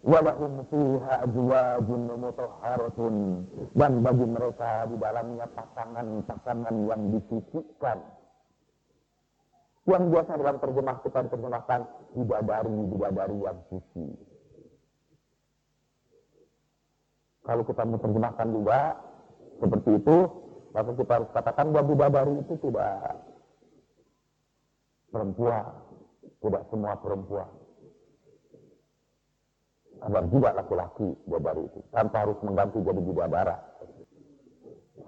walahum fiha azwajun mutahharatun. Dan bagi mereka di dalamnya pasangan-pasangan yang disucikan. Yang biasa dalam terjemah kita terjemahkan bidadari-bidadari yang suci. Kalau kita menerjemahkan juga seperti itu maka kita harus katakan bahwa bidadari itu tidak perempuan tidak semua perempuan agar juga laki-laki bidadari itu. Tanpa harus mengganti jadi bidadara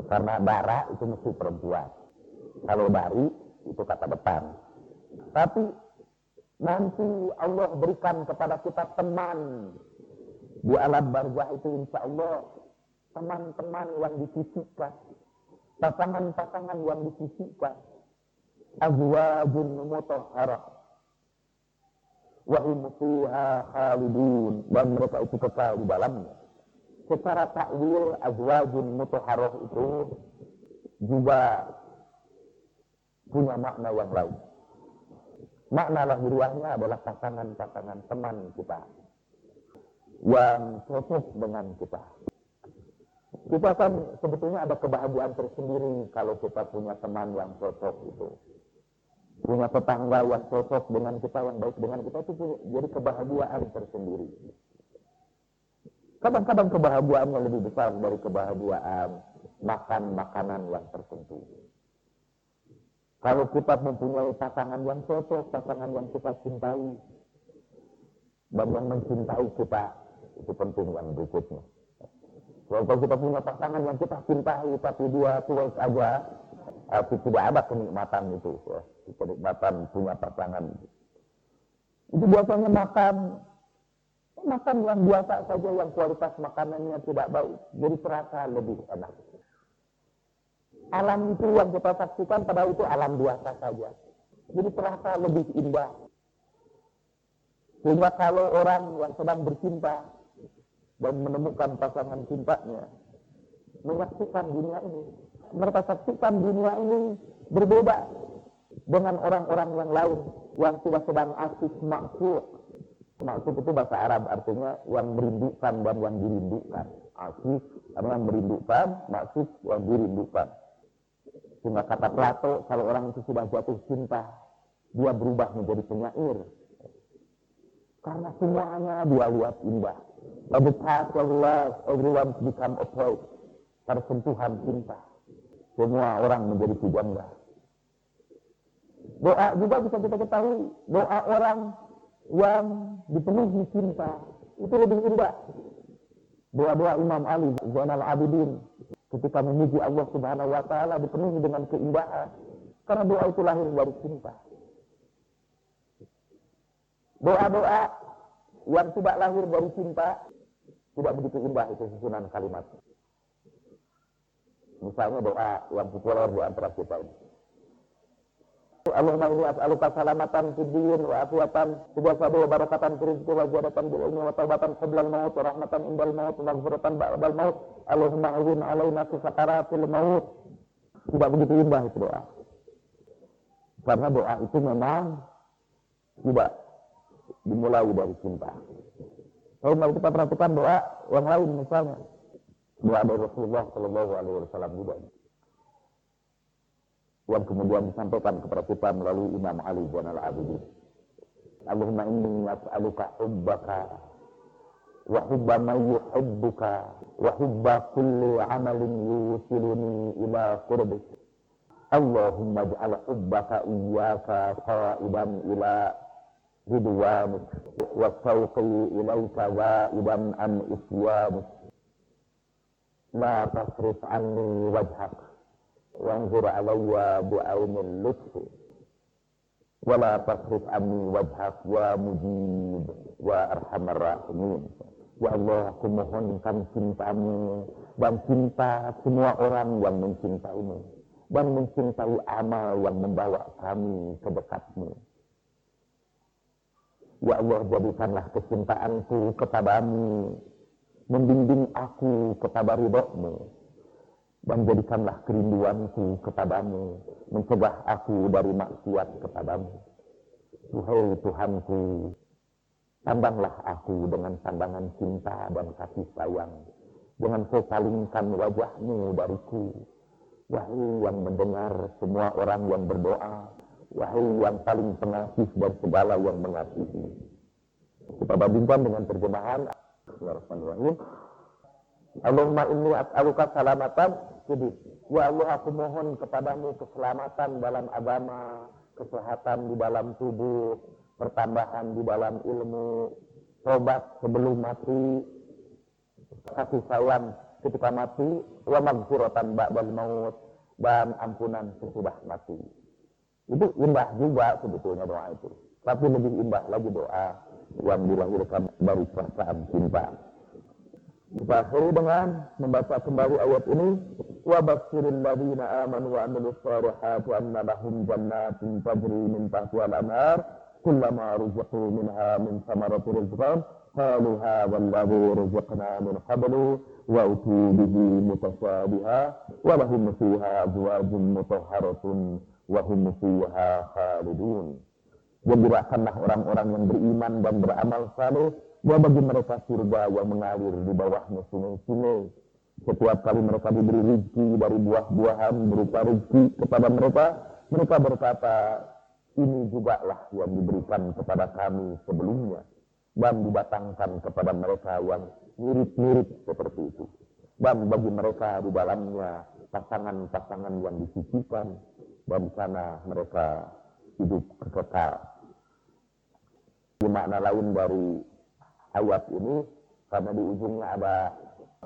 karena dara itu mesti perempuan. Kalau dari itu kata depan. Tapi nanti Allah berikan kepada kita teman. Di alam barzah itu insya Allah teman-teman yang disisihkan pasangan-pasangan yang disisihkan azwajun mutahharah wahum fiha khalidun. Dan mereka itu kekal di dalamnya. Secara takwil azwajun mutahharah itu juga punya makna yang lain. Makna lahiriahnya adalah pasangan-pasangan teman kita. Yang cocok dengan kita. Kita kan sebetulnya ada kebahagiaan tersendiri kalau kita punya teman yang cocok itu punya tetangga yang cocok dengan kita, yang baik dengan kita itu jadi kebahagiaan tersendiri. Kadang-kadang kebahagiaan yang lebih besar dari kebahagiaan makan makanan yang tertentu. Kalau kita mempunyai pasangan yang cocok, pasangan yang kita cintai, dan yang mencintai kita, itu penting yang berikutnya. Kalau kita punya pasangan yang kita cintai, tapi dua tua saja, tapi tidak ada kenikmatan itu. Ya kenikmatan punya pasangan. Itu biasanya makan makan yang biasa saja yang kualitas makanannya tidak baik. Jadi terasa lebih enak. Alam itu yang kita saksikan pada itu alam biasa saja. Jadi terasa lebih indah. Sehingga kalau orang yang sedang bercinta dan menemukan pasangan cintanya, menyaksikan dunia ini, mereka saksikan dunia ini berbeda dengan orang-orang yang lain yang sudah sedang asik maksud. Maksud itu bahasa Arab artinya yang merindukan dan yang dirindukan. Asik karena merindukan, maksud yang dirindukan. Sehingga kata Plato, kalau orang itu sudah jatuh cinta, dia berubah menjadi penyair. Karena semuanya dia lihat indah. Path of love, everyone become a. Tersentuhan cinta. Semua orang menjadi pujangga. Doa juga bisa kita ketahui. Doa orang yang dipenuhi cinta. Itu lebih indah. Doa-doa Imam Ali, Zainal Abidin. Ketika memuji Allah subhanahu wa ta'ala dipenuhi dengan keindahan. Karena doa itu lahir dari cinta. Doa-doa yang tidak lahir dari cinta tidak begitu indah itu susunan kalimat. Misalnya doa yang populer di antara kita ini. Allahumma inni as'aluka salamatan fid din wa afwatan wa wa barakatan fil rizqi wa ziyadatan bil ilmi wa tawbatan qabla al maut wa rahmatan indal maut wa maghfiratan ba'dal maut Allahumma azin alaina fi sakaratil maut. Tidak begitu indah itu doa. Karena doa itu memang tidak dimulai dari cinta. Kalau kita perhatikan doa yang lain misalnya doa dari Rasulullah Shallallahu Alaihi Wasallam juga yang kemudian disampaikan kepada kita melalui Imam Ali bin Al-Abidin. Allahumma inni as'aluka hubbaka wa hubba man yuhibbuka wa hubba kulli amalin yusiluni ila qurbik. Allahumma ja'al hubbaka iyyaka qa'idan ila ridwanik wa sawqi ilayka wa'idan an isyanik. La tasrif anni wajhaka وانظر علي بعون اللطف ولا تصرف عني وجهك ومجيب وارحم الراحمين Ya Allah, aku mohonkan cintamu dan cinta semua orang yang mencintaimu dan mencintai amal yang membawa kami ke dekatmu. Ya Allah, jadikanlah kecintaanku kepadamu, membimbing aku kepada ridhomu, dan jadikanlah kerinduanku kepadamu, mencegah aku dari maksiat kepadamu. Tuhai Tuhanku, Pandanglah aku dengan pandangan cinta dan kasih sayang. Jangan kau wajahmu dariku. Wahai yang mendengar semua orang yang berdoa. Wahai yang paling pengasih dan segala yang mengasihi. Kita bandingkan dengan terjemahan. Bismillahirrahmanirrahim. Allahumma inni as'aluka salamatan. Jadi, ya Allah aku mohon kepadamu keselamatan dalam agama, kesehatan di dalam tubuh, pertambahan di dalam ilmu, tobat sebelum mati, kasih sayang ketika mati, wa magfiratan ba'dal maut, dan ampunan sesudah mati. Itu indah juga sebetulnya doa itu. Tapi lebih indah lagi doa yang dilahirkan dari perasaan cinta. Kita akhiri dengan membaca kembali ayat ini. Wa basiril ladina amanu wa amilus salihati anna lahum jannatin tajri min tahtiha al-anhar kullama ruziqu minha min samarati rizqan qalu hadha alladhi ruziqna min qablu wa utu bihi mutasabiha wa lahum fiha azwajun mutahharatun wa hum fiha khalidun. Gembirakanlah orang-orang yang beriman dan beramal saleh bahwa bagi mereka surga yang mengalir di bawahnya sungai-sungai. Setiap kali mereka diberi rezeki dari buah-buahan berupa rezeki kepada mereka, mereka berkata, ini juga lah yang diberikan kepada kami sebelumnya. Dan dibatangkan kepada mereka yang mirip-mirip seperti itu. Dan bagi mereka di dalamnya pasangan-pasangan yang disucikan. Dan sana mereka hidup kekal. Di makna lain dari ayat ini, karena di ujungnya ada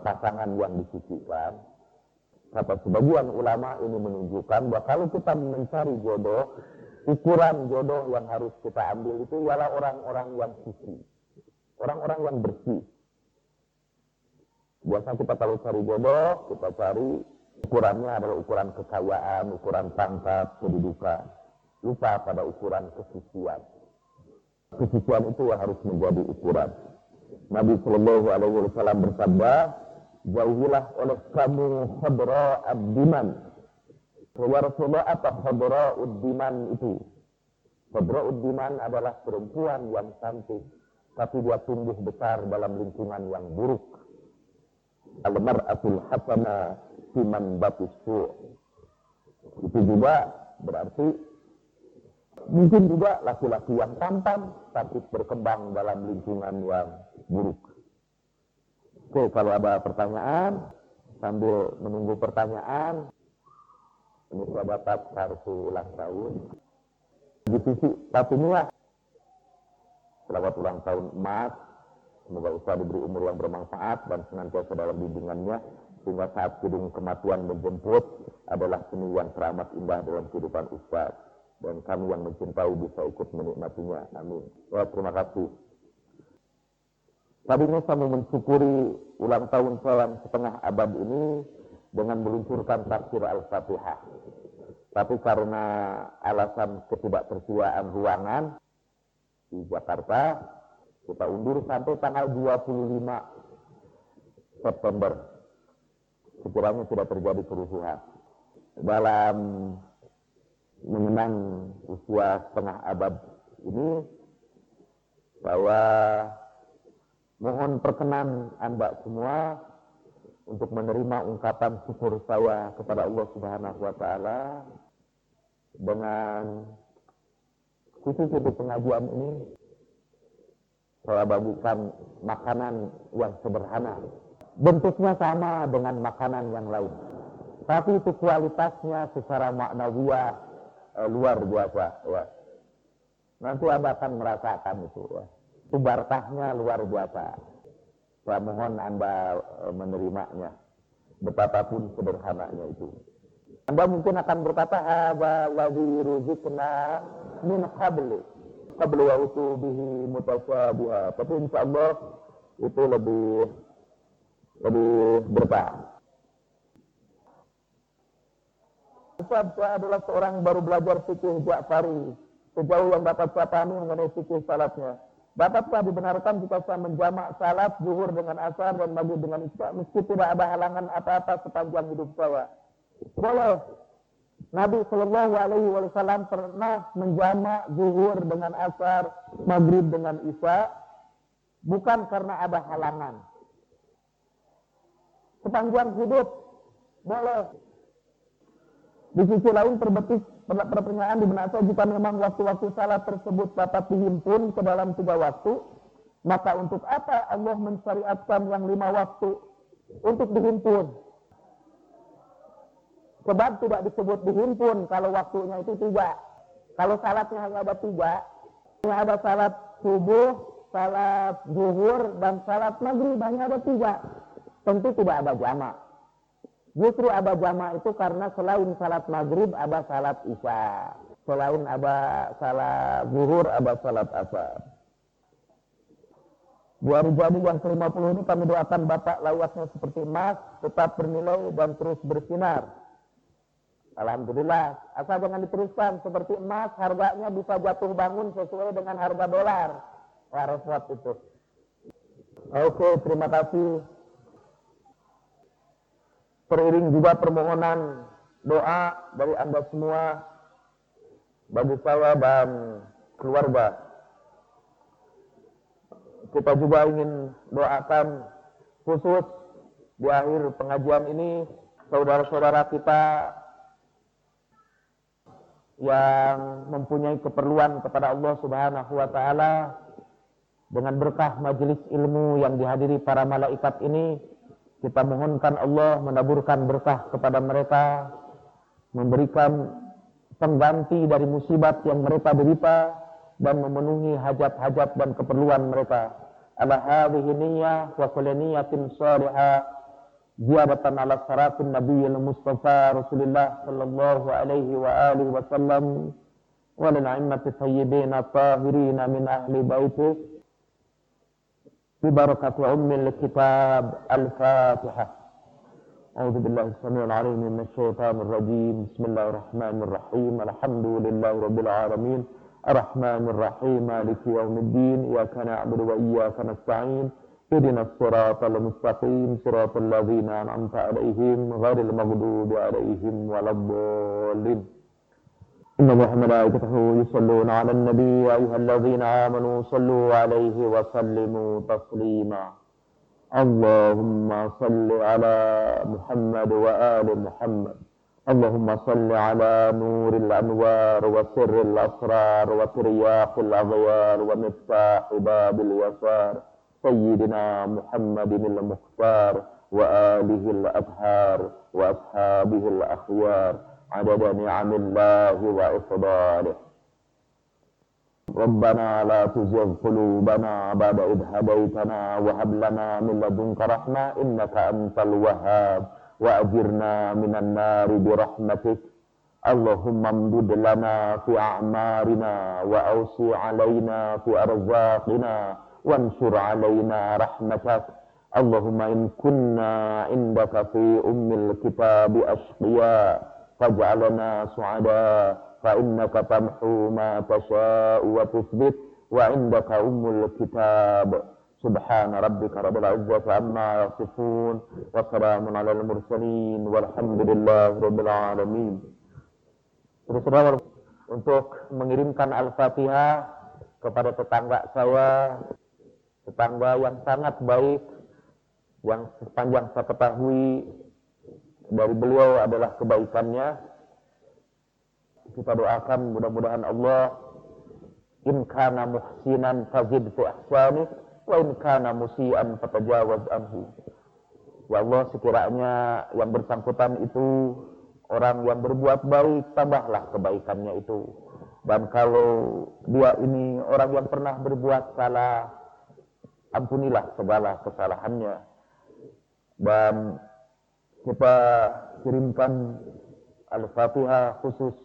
pasangan yang disucikan, kata sebagian ulama ini menunjukkan bahwa kalau kita mencari jodoh, ukuran jodoh yang harus kita ambil itu ialah orang-orang yang suci, orang-orang yang bersih. Biasa kita kalau cari jodoh, kita cari ukurannya adalah ukuran kekayaan, ukuran pangkat, kedudukan. Lupa pada ukuran kesucian. Kesucian itu harus menjadi ukuran. Nabi Shallallahu Alaihi Wasallam bersabda, jauhilah oleh kamu khadra abdiman. Wa Rasulullah apa khadra uddiman itu? Khadra uddiman adalah perempuan yang cantik, tapi dia tumbuh besar dalam lingkungan yang buruk. Al-mar'atul hasana siman batis Itu juga berarti mungkin juga laki-laki yang tampan tapi berkembang dalam lingkungan yang buruk. Oke, kalau ada pertanyaan, sambil menunggu pertanyaan, ini bapak kartu ulang tahun. Di sisi satunya, selamat ulang tahun emas, semoga usaha diberi umur yang bermanfaat dan senantiasa dalam bimbingannya, sehingga saat gedung kematian menjemput adalah seni yang teramat indah dalam kehidupan Ustaz. Dan kami yang mencintai bisa ikut menikmatinya. Amin. Wah, terima kasih. Tadinya saya mensyukuri ulang tahun saya setengah abad ini dengan meluncurkan tafsir Al-Fatihah. Tapi karena alasan ketidaktersiaan ruangan di Jakarta, kita undur sampai tanggal 25 September. Sekiranya tidak terjadi kerusuhan. Dalam mengenang usia setengah abad ini, bahwa Mohon perkenan Anda semua untuk menerima ungkapan syukur saya kepada Allah Subhanahu wa taala dengan khusus untuk pengajuan ini saya bagikan makanan yang sederhana. Bentuknya sama dengan makanan yang lain. Tapi itu kualitasnya secara maknawiyah e, luar biasa. Wah. Nanti Anda akan merasakan itu. Wah itu barkahnya luar biasa. Saya mohon Anda e, menerimanya. Betapapun sederhananya itu. Anda mungkin akan berkata, Haba ladhi ruzikna min qabli. Qabli wa bihi mutasabuha. Tapi insya Allah itu lebih lebih berkah. Ustaz, saya adalah seorang baru belajar fikih Ja'fari. Sejauh yang dapat saya pahami mengenai fikih salatnya. Bapak telah dibenarkan jika saya menjamak salat zuhur dengan asar dan maghrib dengan isya meski tidak ada halangan apa-apa sepanjang hidup saya. Boleh. Nabi Shallallahu Alaihi Wasallam pernah menjamak zuhur dengan asar, maghrib dengan isya bukan karena ada halangan. Sepanjang hidup boleh. Di sisi lain terbetis pertanyaan di benak saya jika memang waktu-waktu salat tersebut dapat dihimpun ke dalam tiga waktu, maka untuk apa Allah mensyariatkan yang lima waktu untuk dihimpun? Sebab tidak disebut dihimpun kalau waktunya itu tiga. Kalau salatnya hanya ada tiga, ada salat subuh, salat zuhur, dan salat maghrib hanya ada tiga. Tentu tidak ada jamak. Justru ada jamak itu karena selain salat maghrib ada salat isya. Selain ada salat zuhur ada salat asar. Dua ribu yang ke-50 ini kami doakan Bapak lawatnya seperti emas, tetap bernilai dan terus bersinar. Alhamdulillah, asal jangan diteruskan seperti emas harganya bisa jatuh bangun sesuai dengan harga dolar. Repot itu. Oke, terima kasih. Periring juga permohonan doa dari Anda semua bagi saya dan keluarga. Kita juga ingin doakan khusus di akhir pengajian ini saudara-saudara kita yang mempunyai keperluan kepada Allah Subhanahu wa taala dengan berkah majelis ilmu yang dihadiri para malaikat ini kita mohonkan Allah menaburkan berkah kepada mereka, memberikan pengganti dari musibah yang mereka derita dan memenuhi hajat-hajat dan keperluan mereka. Ala hadhihi niyyah wa kulli niyyatin salihah. Ziyaratan ala saratin nabiyil mustafa Rasulullah sallallahu alaihi wa alihi wasallam wa lil a'immati sayyidina tahirina min ahli baitih ببركة أم الكتاب الفاتحة. أعوذ بالله السميع العليم من الشيطان الرجيم. بسم الله الرحمن الرحيم. الحمد لله رب العالمين. الرحمن الرحيم. مالك يوم الدين. إياك نعبد وإياك نستعين. اهدنا الصراط المستقيم. صراط الذين أنعمت عليهم غير المغضوب عليهم ولا الضالين. إن الله وملائكته يصلون على النبي يا أيها الذين آمنوا صلوا عليه وسلموا تسليما. اللهم صل على محمد وآل محمد. اللهم صل على نور الأنوار وسر الأسرار وترياق الأغيار ومفتاح باب اليسار. سيدنا محمد المختار وآله الأطهار وأصحابه الأخيار. عدد نعم الله وإفضاله ربنا لا تزغ قلوبنا بعد إذ هديتنا وهب لنا من لدنك رحمة إنك أنت الوهاب. وأجرنا من النار برحمتك. اللهم امدد لنا في أعمارنا وأوصي علينا في أرزاقنا وانشر علينا رحمتك. اللهم إن كنا عندك في أم الكتاب أشقياء. فاجعلنا سعداء فإنك تمحو ما تشاء وتثبت وعندك أم الكتاب سبحان ربك رب العزة عما يصفون وسلام على المرسلين والحمد لله رب العالمين Terus untuk mengirimkan Al-Fatihah kepada tetangga saya tetangga yang sangat baik yang sepanjang saya ketahui dari beliau adalah kebaikannya. Kita doakan mudah-mudahan Allah in kana muhsinan fazid fi ahsani wa in kana musian fatajawaz anhu. Ya Allah sekiranya yang bersangkutan itu orang yang berbuat baik tambahlah kebaikannya itu. Dan kalau dia ini orang yang pernah berbuat salah ampunilah segala kesalahannya. Dan kita kirimkan Al-Fatihah khusus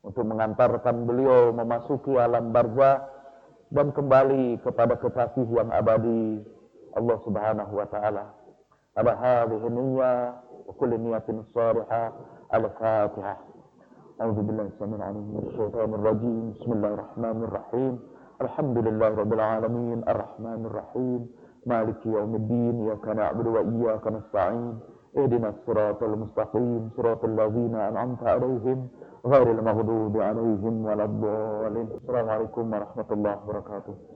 untuk mengantarkan beliau memasuki alam barzah dan kembali kepada kekasih yang abadi Allah Subhanahu wa taala. Ala hadhihi niyyah wa kulli niyatin salihah al-Fatihah. A'udzu billahi samil alim minasyaitonir rajim. Bismillahirrahmanirrahim. الحمد لله رب العالمين الرحمن الرحيم مالك يوم الدين إياك نعبد وإياك نستعين اهدنا الصراط المستقيم صراط الذين أنعمت عليهم غير المغضوب عليهم ولا الضالين. السلام عليكم ورحمة الله وبركاته.